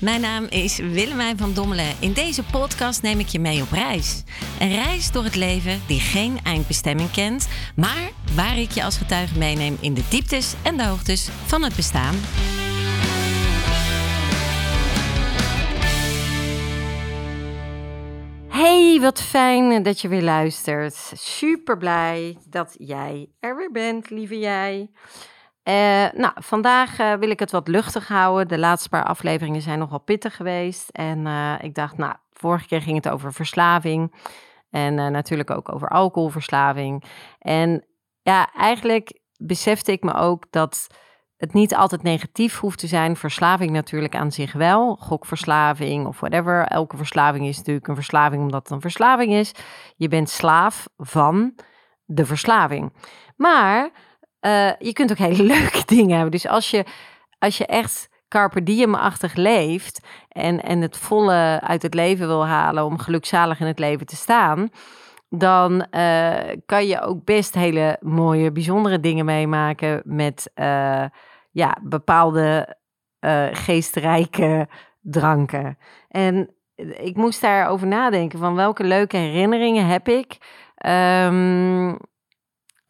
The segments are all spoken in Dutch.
Mijn naam is Willemijn van Dommelen. In deze podcast neem ik je mee op reis. Een reis door het leven die geen eindbestemming kent, maar waar ik je als getuige meeneem in de dieptes en de hoogtes van het bestaan. Hey, wat fijn dat je weer luistert. Super blij dat jij er weer bent, lieve jij. Uh, nou, vandaag uh, wil ik het wat luchtig houden. De laatste paar afleveringen zijn nogal pittig geweest. En uh, ik dacht, nou, vorige keer ging het over verslaving. En natuurlijk ook over alcoholverslaving. En ja, eigenlijk besefte ik me ook dat het niet altijd negatief hoeft te zijn. Verslaving natuurlijk aan zich wel. Gokverslaving of whatever. Elke verslaving is natuurlijk een verslaving omdat het een verslaving is. Je bent slaaf van de verslaving. Maar uh, je kunt ook hele leuke dingen hebben. Dus als je, als je echt carpe diem-achtig leeft en, en het volle uit het leven wil halen om gelukzalig in het leven te staan, dan uh, kan je ook best hele mooie, bijzondere dingen meemaken met uh, ja, bepaalde geestrijke dranken. En ik moest daarover nadenken van welke leuke herinneringen heb ik. Um,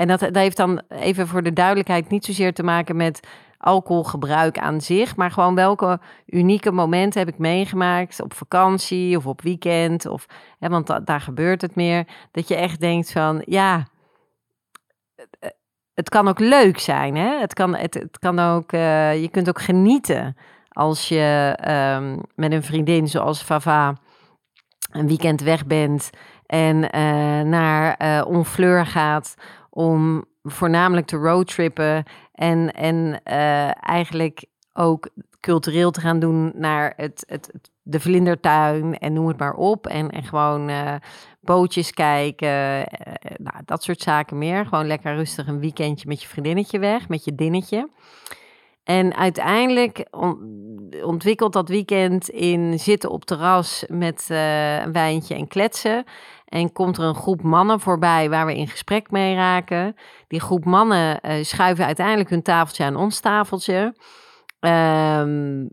en dat, dat heeft dan even voor de duidelijkheid niet zozeer te maken met alcoholgebruik aan zich, maar gewoon welke unieke momenten heb ik meegemaakt op vakantie of op weekend, of, hè, want daar gebeurt het meer, dat je echt denkt van, ja, het kan ook leuk zijn, hè? Het kan, het, het kan ook, uh, je kunt ook genieten als je um, met een vriendin zoals Vava een weekend weg bent en uh, naar uh, Onfleur gaat om voornamelijk te roadtrippen en, en uh, eigenlijk ook cultureel te gaan doen naar het, het, de vlindertuin en noem het maar op. En, en gewoon bootjes kijken, nou, dat soort zaken meer. Gewoon lekker rustig een weekendje met je vriendinnetje weg, met je dinnetje. En uiteindelijk ontwikkelt dat weekend in zitten op terras met uh, een wijntje en kletsen. En komt er een groep mannen voorbij waar we in gesprek mee raken. Die groep mannen uh, schuiven uiteindelijk hun tafeltje aan ons tafeltje. Um,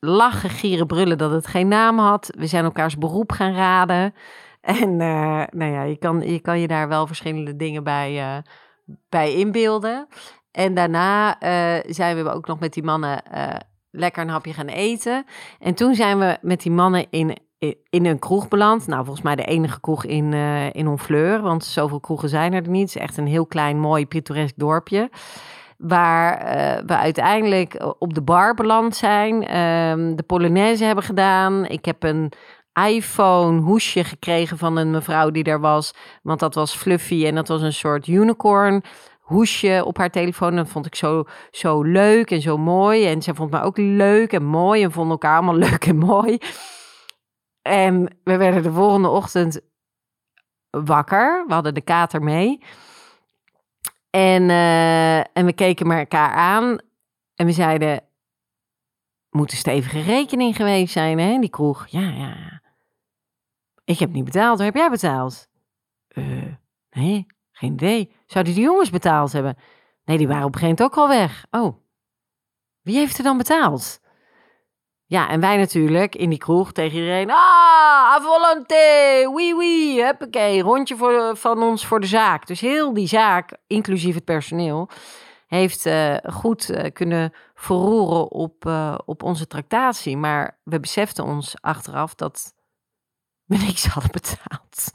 lachen, gieren, brullen dat het geen naam had. We zijn elkaars beroep gaan raden. En uh, nou ja, je kan, je kan je daar wel verschillende dingen bij, bij inbeelden. En daarna zijn we ook nog met die mannen lekker een hapje gaan eten. En toen zijn we met die mannen in in een kroeg beland. Nou, volgens mij de enige kroeg in, uh, in Honfleur, want zoveel kroegen zijn er niet. Het is echt een heel klein, mooi, pittoresk dorpje. Waar uh, we uiteindelijk op de bar beland zijn. Um, de Polonaise hebben gedaan. Ik heb een iPhone hoesje gekregen van een mevrouw die daar was. Want dat was fluffy en dat was een soort unicorn hoesje op haar telefoon. Dat vond ik zo, zo leuk en zo mooi. En zij vond me ook leuk en mooi en vonden elkaar allemaal leuk en mooi. En we werden de volgende ochtend wakker. We hadden de kater mee. En, uh, en we keken elkaar aan. En we zeiden, moet een stevige rekening geweest zijn, hè, die kroeg. Ja, ja. Ik heb niet betaald. Heb jij betaald? Nee, geen idee. Zouden die jongens betaald hebben? Nee, die waren op een gegeven moment ook al weg. Oh, wie heeft er dan betaald? Ja, en wij natuurlijk in die kroeg tegen iedereen. Ah, à volonté, oui, oui, huppakee, rondje voor, van ons voor de zaak. Dus heel die zaak, inclusief het personeel, heeft uh, goed uh, kunnen verroeren op, uh, op onze tractatie. Maar we beseften ons achteraf dat we niks hadden betaald.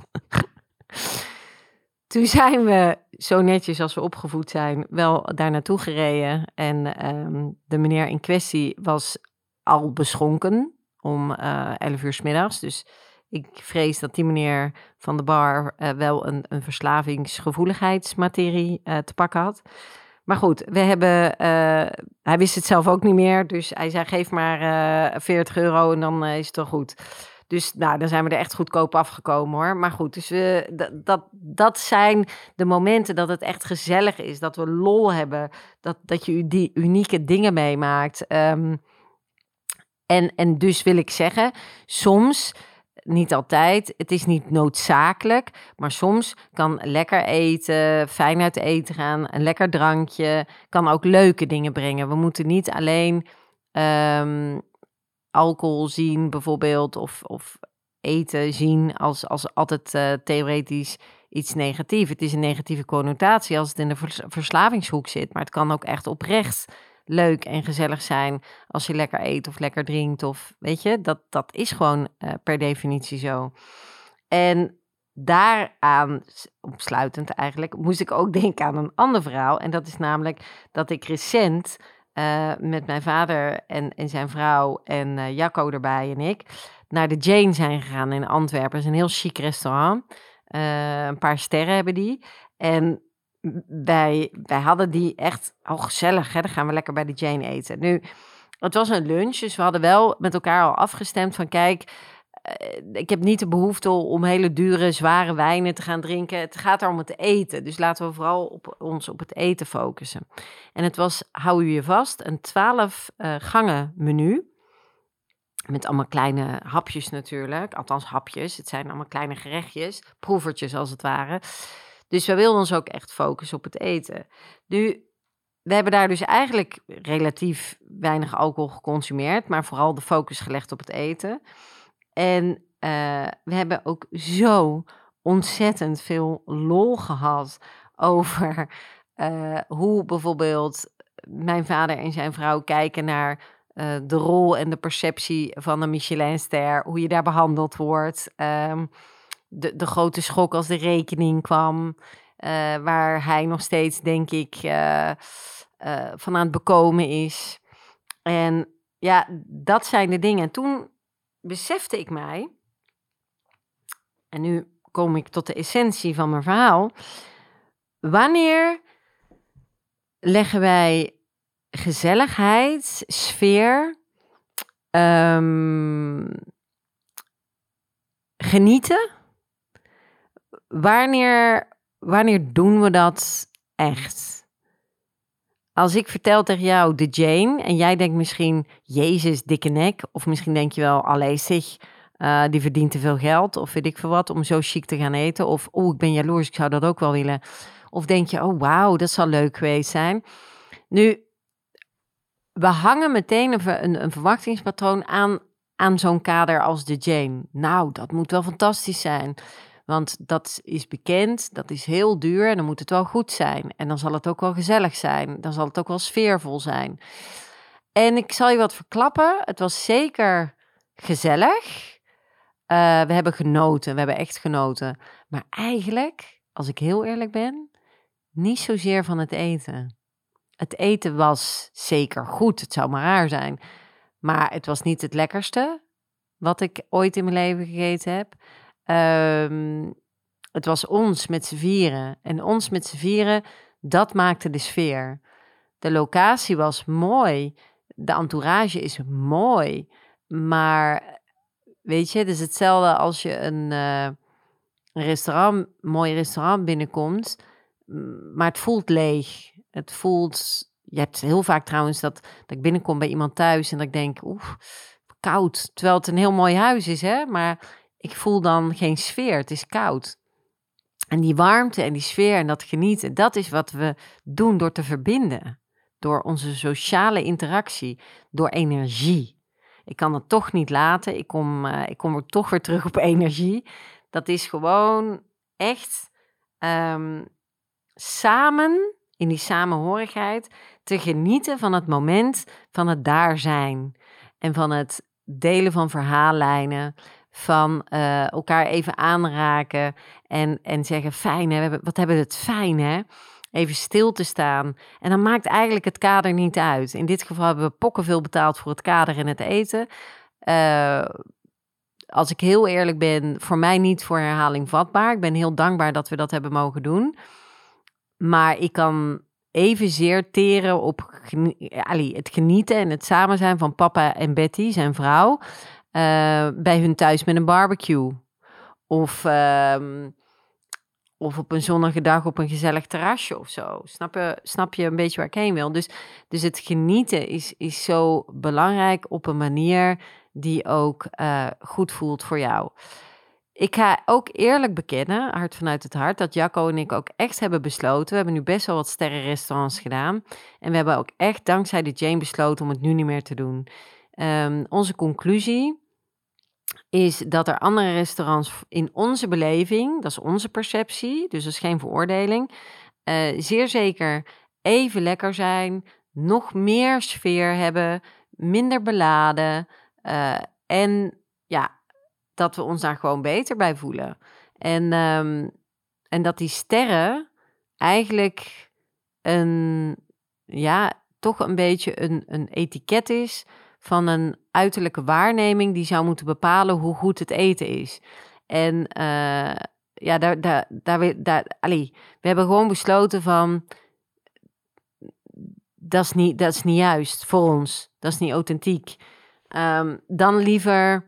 Toen zijn we, zo netjes als we opgevoed zijn, wel daar naartoe gereden. En um, de meneer in kwestie was al beschonken om uh, eh, 11 uur s middags. Dus ik vrees dat die meneer van de bar uh, wel een, een verslavingsgevoeligheidsmaterie uh, te pakken had. Maar goed, we hebben, hij wist het zelf ook niet meer. Dus hij zei: geef maar 40 euro en dan is het wel goed. Dus nou, dan zijn we er echt goedkoop afgekomen hoor. Maar goed, dus we, dat, dat zijn de momenten dat het echt gezellig is. Dat we lol hebben. Dat, dat je die unieke dingen meemaakt. Um, en, en dus wil ik zeggen, soms, niet altijd, het is niet noodzakelijk, maar soms kan lekker eten, fijn uit eten gaan, een lekker drankje, kan ook leuke dingen brengen. We moeten niet alleen um, alcohol zien bijvoorbeeld of, of eten zien als, als altijd uh, theoretisch iets negatiefs. Het is een negatieve connotatie als het in de verslavingshoek zit, maar het kan ook echt oprecht leuk en gezellig zijn als je lekker eet of lekker drinkt of weet je, dat, dat is gewoon uh, per definitie zo. En daaraan, opsluitend eigenlijk, moest ik ook denken aan een ander verhaal. En dat is namelijk dat ik recent uh, met mijn vader en, en zijn vrouw en uh, Jacco erbij en ik naar de Jane zijn gegaan in Antwerpen. Dat is een heel chic restaurant. Uh, een paar sterren hebben die. En wij, wij hadden die echt, al oh, gezellig hè, dan gaan we lekker bij de Jane eten. Nu, het was een lunch, dus we hadden wel met elkaar al afgestemd van kijk, eh, ik heb niet de behoefte om hele dure, zware wijnen te gaan drinken. Het gaat er om het eten. Dus laten we vooral op ons op het eten focussen. En het was, hou u je vast, een 12 uh, gangen menu. Met allemaal kleine hapjes natuurlijk. Althans hapjes. Het zijn allemaal kleine gerechtjes. Proevertjes als het ware. Dus we wilden ons ook echt focussen op het eten. Nu, we hebben daar dus eigenlijk relatief weinig alcohol geconsumeerd. Maar vooral de focus gelegd op het eten. En uh, we hebben ook zo ontzettend veel lol gehad over uh, hoe bijvoorbeeld mijn vader en zijn vrouw kijken naar uh, de rol en de perceptie van een Michelinster, hoe je daar behandeld wordt. Um, de, de grote schok als de rekening kwam, waar hij nog steeds, denk ik, van aan het bekomen is. En ja, dat zijn de dingen. En toen besefte ik mij, en nu kom ik tot de essentie van mijn verhaal. Wanneer leggen wij gezelligheid, sfeer, um, genieten? Wanneer, wanneer doen we dat echt? Als ik vertel tegen jou de Jane en jij denkt misschien, Jezus, dikke nek. Of misschien denk je wel, alleen zich, uh, die verdient te veel geld. Of weet ik veel wat, om zo chic te gaan eten. Of, oh, ik ben jaloers, ik zou dat ook wel willen. Of denk je, oh wauw, dat zal leuk geweest zijn. Nu, we hangen meteen een, een, een verwachtingspatroon aan, aan zo'n kader als de Jane. Nou, dat moet wel fantastisch zijn. Want dat is bekend, dat is heel duur en dan moet het wel goed zijn. En dan zal het ook wel gezellig zijn. Dan zal het ook wel sfeervol zijn. En ik zal je wat verklappen. Het was zeker gezellig. Uh, we hebben genoten, we hebben echt genoten. Maar eigenlijk, als ik heel eerlijk ben, niet zozeer van het eten. Het eten was zeker goed, het zou maar raar zijn. Maar het was niet het lekkerste wat ik ooit in mijn leven gegeten heb. Um, het was ons met z'n vieren. En ons met z'n vieren, dat maakte de sfeer. De locatie was mooi. De entourage is mooi. Maar weet je, het is hetzelfde als je een, een restaurant, mooi restaurant binnenkomt. Maar het voelt leeg. Het voelt. Je hebt heel vaak trouwens dat, dat ik binnenkom bij iemand thuis en dat ik denk, oeh, koud. Terwijl het een heel mooi huis is, hè? Maar ik voel dan geen sfeer. Het is koud. En die warmte en die sfeer en dat genieten, dat is wat we doen door te verbinden. Door onze sociale interactie, door energie. Ik kan het toch niet laten. Ik kom, uh, ik kom er toch weer terug op energie. Dat is gewoon echt um, samen, in die samenhorigheid, te genieten van het moment van het daar zijn. En van het delen van verhaallijnen, van uh, elkaar even aanraken en, en zeggen: fijn, hè, wat hebben we het fijn, hè? Even stil te staan. En dan maakt eigenlijk het kader niet uit. In dit geval hebben we pokken veel betaald voor het kader en het eten. Uh, als ik heel eerlijk ben, voor mij niet voor herhaling vatbaar. Ik ben heel dankbaar dat we dat hebben mogen doen. Maar ik kan evenzeer teren op het genieten en het samen zijn van papa en Betty, zijn vrouw. Uh, bij hun thuis met een barbecue. Of, uh, of op een zonnige dag op een gezellig terrasje of zo. Snap je, snap je een beetje waar ik heen wil? Dus, dus het genieten is, is zo belangrijk op een manier die ook uh, goed voelt voor jou. Ik ga ook eerlijk bekennen, hart vanuit het hart, dat Jacco en ik ook echt hebben besloten. We hebben nu best wel wat sterrenrestaurants gedaan. En we hebben ook echt dankzij de Jane besloten om het nu niet meer te doen. Ehm, onze conclusie is dat er andere restaurants in onze beleving, dat is onze perceptie, dus dat is geen veroordeling, uh, zeer zeker even lekker zijn, nog meer sfeer hebben, minder beladen uh, en ja, dat we ons daar gewoon beter bij voelen. En, um, en dat die sterren eigenlijk een, ja, toch een beetje een, een etiket is van een uiterlijke waarneming die zou moeten bepalen hoe goed het eten is. En uh, ja, daar, daar, daar, daar, allee, we hebben gewoon besloten van, dat is niet, dat is niet juist voor ons. Dat is niet authentiek. Um, dan liever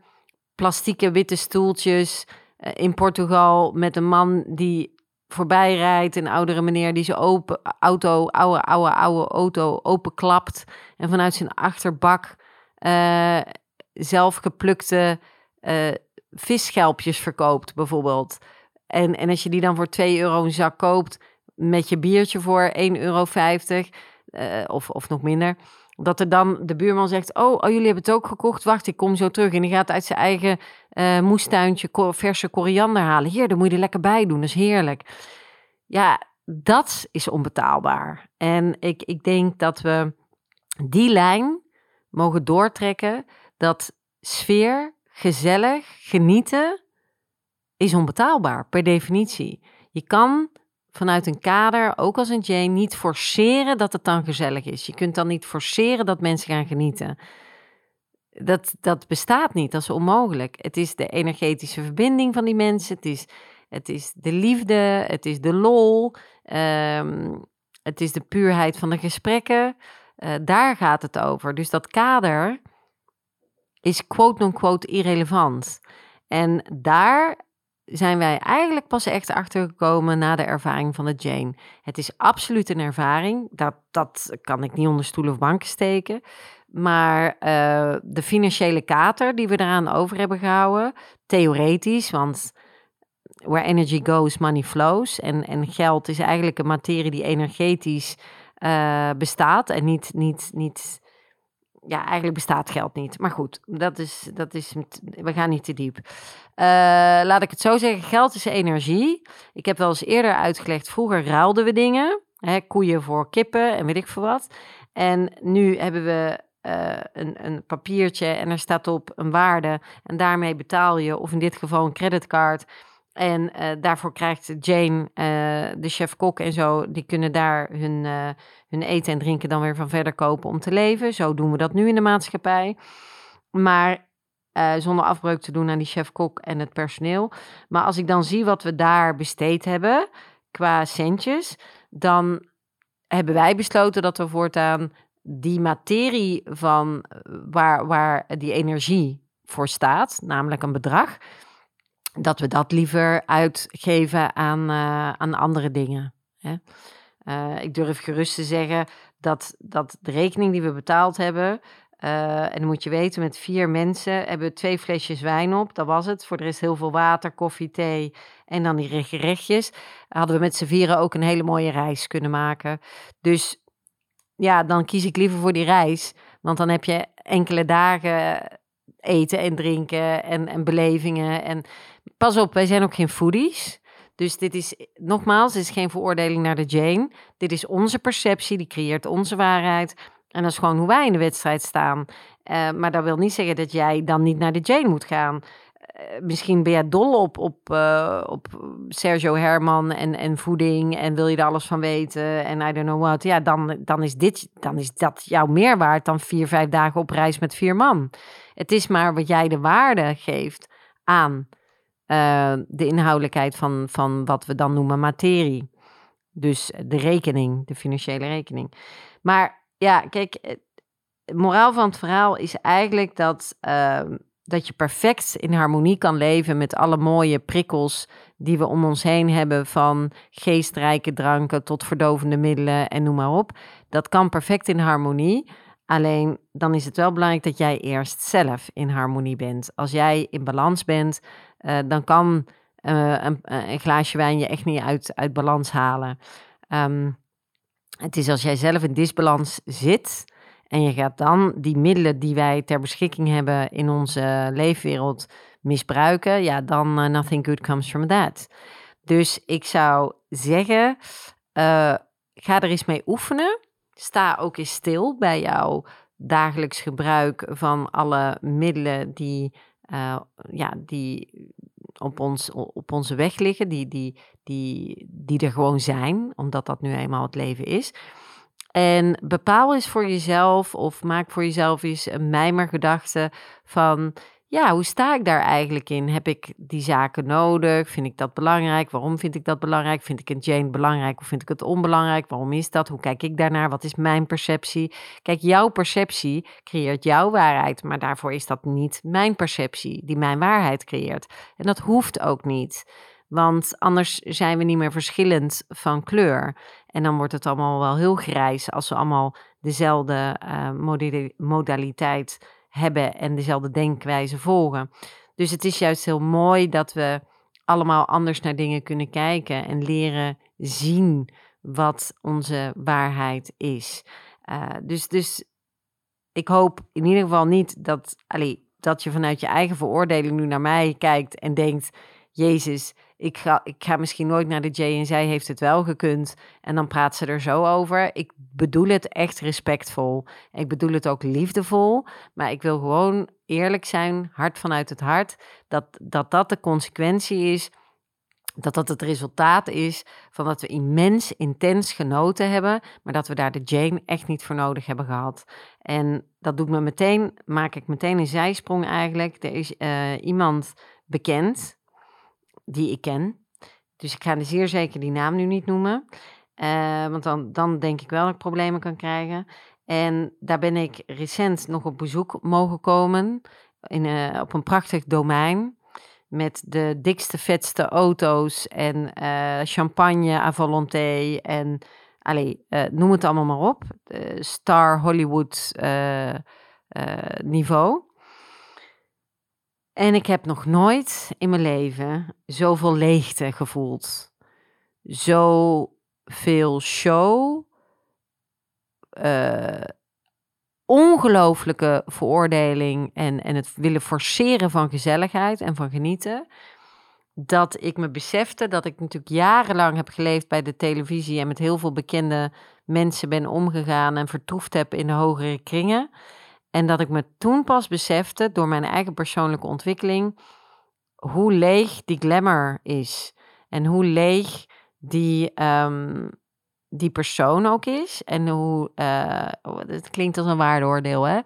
plastieke witte stoeltjes uh, in Portugal met een man die voorbij rijdt, een oudere meneer die zijn open auto, oude, oude, oude auto openklapt en vanuit zijn achterbak uh, zelf geplukte uh, visschelpjes verkoopt, bijvoorbeeld. En, en als je die dan voor 2 euro een zak koopt, met je biertje voor 1,50 euro, uh, of, of nog minder. Dat er dan de buurman zegt: oh, oh, jullie hebben het ook gekocht. Wacht, ik kom zo terug. En die gaat uit zijn eigen moestuintje verse koriander halen. Hier, dan moet je er lekker bij doen. Dat is heerlijk. Ja, dat is onbetaalbaar. En ik, ik denk dat we die lijn mogen doortrekken. Dat sfeer, gezellig, genieten is onbetaalbaar per definitie. Je kan vanuit een kader, ook als een Jane, niet forceren dat het dan gezellig is. Je kunt dan niet forceren dat mensen gaan genieten. Dat, dat bestaat niet, dat is onmogelijk. Het is de energetische verbinding van die mensen, het is, het is de liefde, het is de lol, um, het is de puurheid van de gesprekken. Uh, daar gaat het over. Dus dat kader is quote-unquote irrelevant. En daar zijn wij eigenlijk pas echt achtergekomen na de ervaring van de Jane. Het is absoluut een ervaring. Dat, dat kan ik niet onder stoelen of banken steken. Maar uh, de financiële kater die we eraan over hebben gehouden, theoretisch, want where energy goes, money flows. En, en geld is eigenlijk een materie die energetisch uh, bestaat en niet, niet, niet ja, eigenlijk bestaat geld niet. Maar goed, dat is, dat is, we gaan niet te diep. Uh, laat ik het zo zeggen, geld is energie. Ik heb wel eens eerder uitgelegd, vroeger ruilden we dingen. Hè, koeien voor kippen en weet ik veel wat. En nu hebben we uh, een, een papiertje en er staat op een waarde. En daarmee betaal je, of in dit geval een creditcard... En uh, daarvoor krijgt Jane, uh, de chef-kok en zo, die kunnen daar hun, uh, hun eten en drinken dan weer van verder kopen om te leven. Zo doen we dat nu in de maatschappij. Maar zonder afbreuk te doen aan die chef-kok en het personeel. Maar als ik dan zie wat we daar besteed hebben qua centjes, dan hebben wij besloten dat we voortaan die materie van waar, waar die energie voor staat, namelijk een bedrag dat we dat liever uitgeven aan, uh, aan andere dingen. Hè? Uh, ik durf gerust te zeggen dat, dat de rekening die we betaald hebben, uh, en dan moet je weten, met vier mensen hebben we twee flesjes wijn op, dat was het. Voor de rest heel veel water, koffie, thee en dan die gerechtjes. Hadden we met z'n vieren ook een hele mooie reis kunnen maken. Dus ja, dan kies ik liever voor die reis, want dan heb je enkele dagen eten en drinken en, en belevingen. En pas op, wij zijn ook geen foodies. Dus dit is, nogmaals, is geen veroordeling naar de Jane. Dit is onze perceptie, die creëert onze waarheid. En dat is gewoon hoe wij in de wedstrijd staan. Uh, maar dat wil niet zeggen dat jij dan niet naar de Jane moet gaan. Uh, misschien ben jij dol op, op, uh, op Sergio Herman en, en voeding en wil je er alles van weten en I don't know what. Ja, dan, dan, is dit, dan is dat jouw meer waard dan vier, vijf dagen op reis met vier man. Het is maar wat jij de waarde geeft aan uh, de inhoudelijkheid van, van wat we dan noemen materie. Dus de rekening, de financiële rekening. Maar ja, kijk, het moraal van het verhaal is eigenlijk dat, uh, dat je perfect in harmonie kan leven met alle mooie prikkels die we om ons heen hebben, van geestrijke dranken tot verdovende middelen en noem maar op. Dat kan perfect in harmonie. Alleen dan is het wel belangrijk dat jij eerst zelf in harmonie bent. Als jij in balans bent, uh, dan kan uh, een, een, glaasje wijn je echt niet uit, uit balans halen. Um, het is als jij zelf in disbalans zit En je gaat dan die middelen die wij ter beschikking hebben in onze leefwereld misbruiken, ja, dan nothing good comes from that. Dus ik zou zeggen, ga er eens mee oefenen. Sta ook eens stil bij jouw dagelijks gebruik van alle middelen die, uh, ja, die op, ons, op onze weg liggen, die, die, die, die er gewoon zijn, omdat dat nu eenmaal het leven is. En bepaal eens voor jezelf of maak voor jezelf eens een mijmergedachte van ja, hoe sta ik daar eigenlijk in? Heb ik die zaken nodig? Vind ik dat belangrijk? Waarom vind ik dat belangrijk? Vind ik een Jane belangrijk of vind ik het onbelangrijk? Waarom is dat? Hoe kijk ik daarnaar? Wat is mijn perceptie? Kijk, jouw perceptie creëert jouw waarheid, maar daarvoor is dat niet mijn perceptie die mijn waarheid creëert. En dat hoeft ook niet. Want anders zijn we niet meer verschillend van kleur. En dan wordt het allemaal wel heel grijs als we allemaal dezelfde uh, modaliteit hebben en dezelfde denkwijze volgen. Dus het is juist heel mooi dat we allemaal anders naar dingen kunnen kijken en leren zien wat onze waarheid is. Uh, dus, dus ik hoop in ieder geval niet dat, allee, dat je vanuit je eigen veroordeling nu naar mij kijkt en denkt: Jezus, ik ga, ik ga misschien nooit naar de J en zij heeft het wel gekund. En dan praat ze er zo over. Ik bedoel het echt respectvol. Ik bedoel het ook liefdevol. Maar ik wil gewoon eerlijk zijn, hart vanuit het hart. Dat dat, dat de consequentie is. Dat dat het resultaat is van dat we immens intens genoten hebben, maar dat we daar de Jane echt niet voor nodig hebben gehad. En dat doet me meteen, maak ik meteen een zijsprong eigenlijk. Er is uh, iemand bekend, die ik ken. Dus ik ga zeer zeker die naam nu niet noemen. Uh, want dan, dan denk ik wel dat ik problemen kan krijgen. En daar ben ik recent nog op bezoek mogen komen. In, uh, op een prachtig domein. Met de dikste, vetste auto's en uh, champagne à volonté. En allee, noem het allemaal maar op. Star Hollywood niveau. En ik heb nog nooit in mijn leven zoveel leegte gevoeld. Zoveel show. Uh, ongelooflijke veroordeling en, en het willen forceren van gezelligheid en van genieten. Dat ik me besefte dat ik natuurlijk jarenlang heb geleefd bij de televisie en met heel veel bekende mensen ben omgegaan en vertoefd heb in de hogere kringen. En dat ik me toen pas besefte, door mijn eigen persoonlijke ontwikkeling, hoe leeg die glamour is. En hoe leeg die, um, die persoon ook is. En hoe, uh, het klinkt als een waardeoordeel, hè.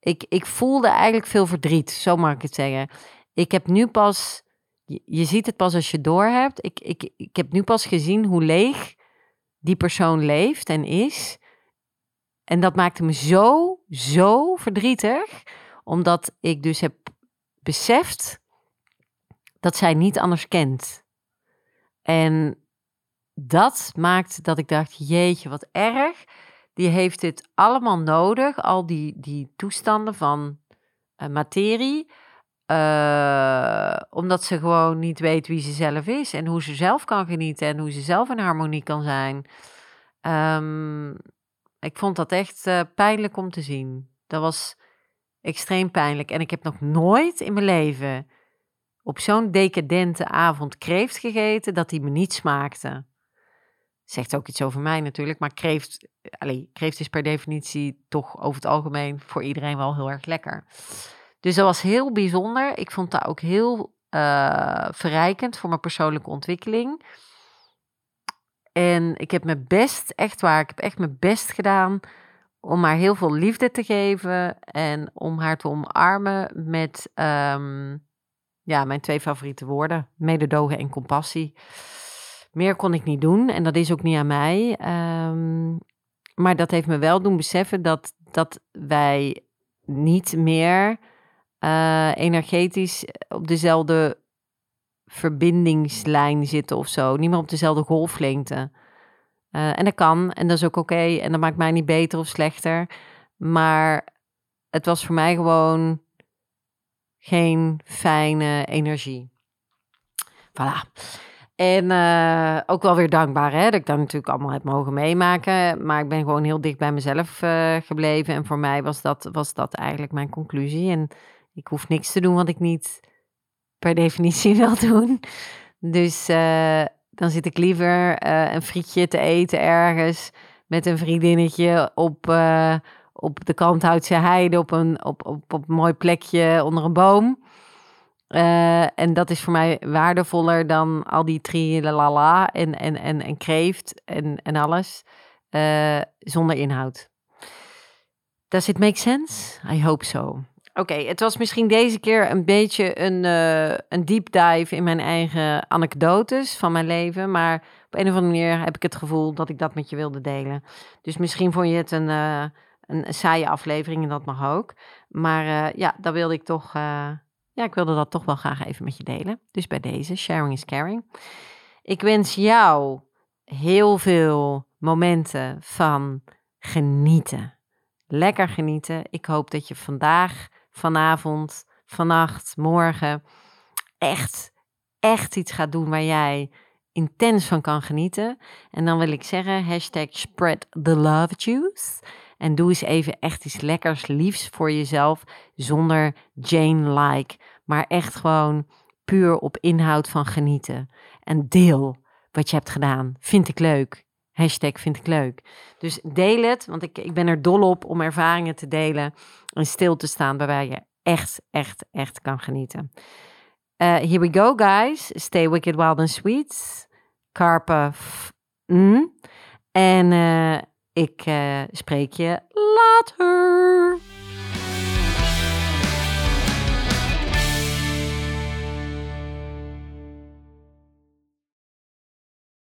Ik, ik voelde eigenlijk veel verdriet, zo mag ik het zeggen. Ik heb nu pas, je, ziet het pas als je door hebt. Ik, ik, ik heb nu pas gezien hoe leeg die persoon leeft en is. En dat maakte me zo, zo verdrietig, omdat ik dus heb beseft dat zij niet anders kent. En dat maakt dat ik dacht, jeetje, wat erg. Die heeft dit allemaal nodig, al die, die toestanden van uh, materie, uh, omdat ze gewoon niet weet wie ze zelf is en hoe ze zelf kan genieten en hoe ze zelf in harmonie kan zijn. Um, ik vond dat echt uh, pijnlijk om te zien. Dat was extreem pijnlijk. En ik heb nog nooit in mijn leven op zo'n decadente avond kreeft gegeten dat die me niet smaakte. Zegt ook iets over mij natuurlijk, maar kreeft, kreeft is per definitie toch over het algemeen voor iedereen wel heel erg lekker. Dus dat was heel bijzonder. Ik vond dat ook heel uh, verrijkend voor mijn persoonlijke ontwikkeling. En ik heb mijn best, echt waar, ik heb echt mijn best gedaan om haar heel veel liefde te geven en om haar te omarmen met um, ja, mijn twee favoriete woorden: mededogen en compassie. Meer kon ik niet doen en dat is ook niet aan mij. Um, maar dat heeft me wel doen beseffen dat, dat wij niet meer uh, energetisch op dezelfde verbindingslijn zitten of zo. Niet meer op dezelfde golflengte. Uh, en dat kan en dat is ook oké. en dat maakt mij niet beter of slechter. Maar het was voor mij gewoon geen fijne energie. Voilà. En uh, ook wel weer dankbaar hè, dat ik dat natuurlijk allemaal heb mogen meemaken. Maar ik ben gewoon heel dicht bij mezelf uh, gebleven. En voor mij was dat, was dat eigenlijk mijn conclusie. En ik hoef niks te doen wat ik niet per definitie wil doen. Dus uh, dan zit ik liever een frietje te eten ergens met een vriendinnetje op, op de Kanthoutse heide, op een, op, op, op mooi plekje onder een boom. Uh, en dat is voor mij waardevoller dan al die trilalala en, en, en, en kreeft en, en alles uh, zonder inhoud. Does it make sense? I hope so. Oké, het was misschien deze keer een beetje een, uh, een deep dive in mijn eigen anekdotes van mijn leven. Maar op een of andere manier heb ik het gevoel dat ik dat met je wilde delen. Dus misschien vond je het een, een saaie aflevering en dat mag ook. Maar ja, dat wilde ik toch ja, ik wilde dat toch wel graag even met je delen. Dus bij deze, sharing is caring. Ik wens jou heel veel momenten van genieten. Lekker genieten. Ik hoop dat je vandaag, vanavond, vannacht, morgen echt, echt iets gaat doen waar jij intens van kan genieten. En dan wil ik zeggen, hashtag spread the love juice. En doe eens even echt iets lekkers, liefs voor jezelf, zonder Jane-like. Maar echt gewoon puur op inhoud van genieten. En deel wat je hebt gedaan. Vind ik leuk. Hashtag vind ik leuk. Dus deel het, want ik, ik ben er dol op om ervaringen te delen en stil te staan waarbij je echt, echt, echt kan genieten. Uh, here we go, guys. Stay wicked, wild and sweet. Carpe. Mm. En uh, ik uh, spreek je later.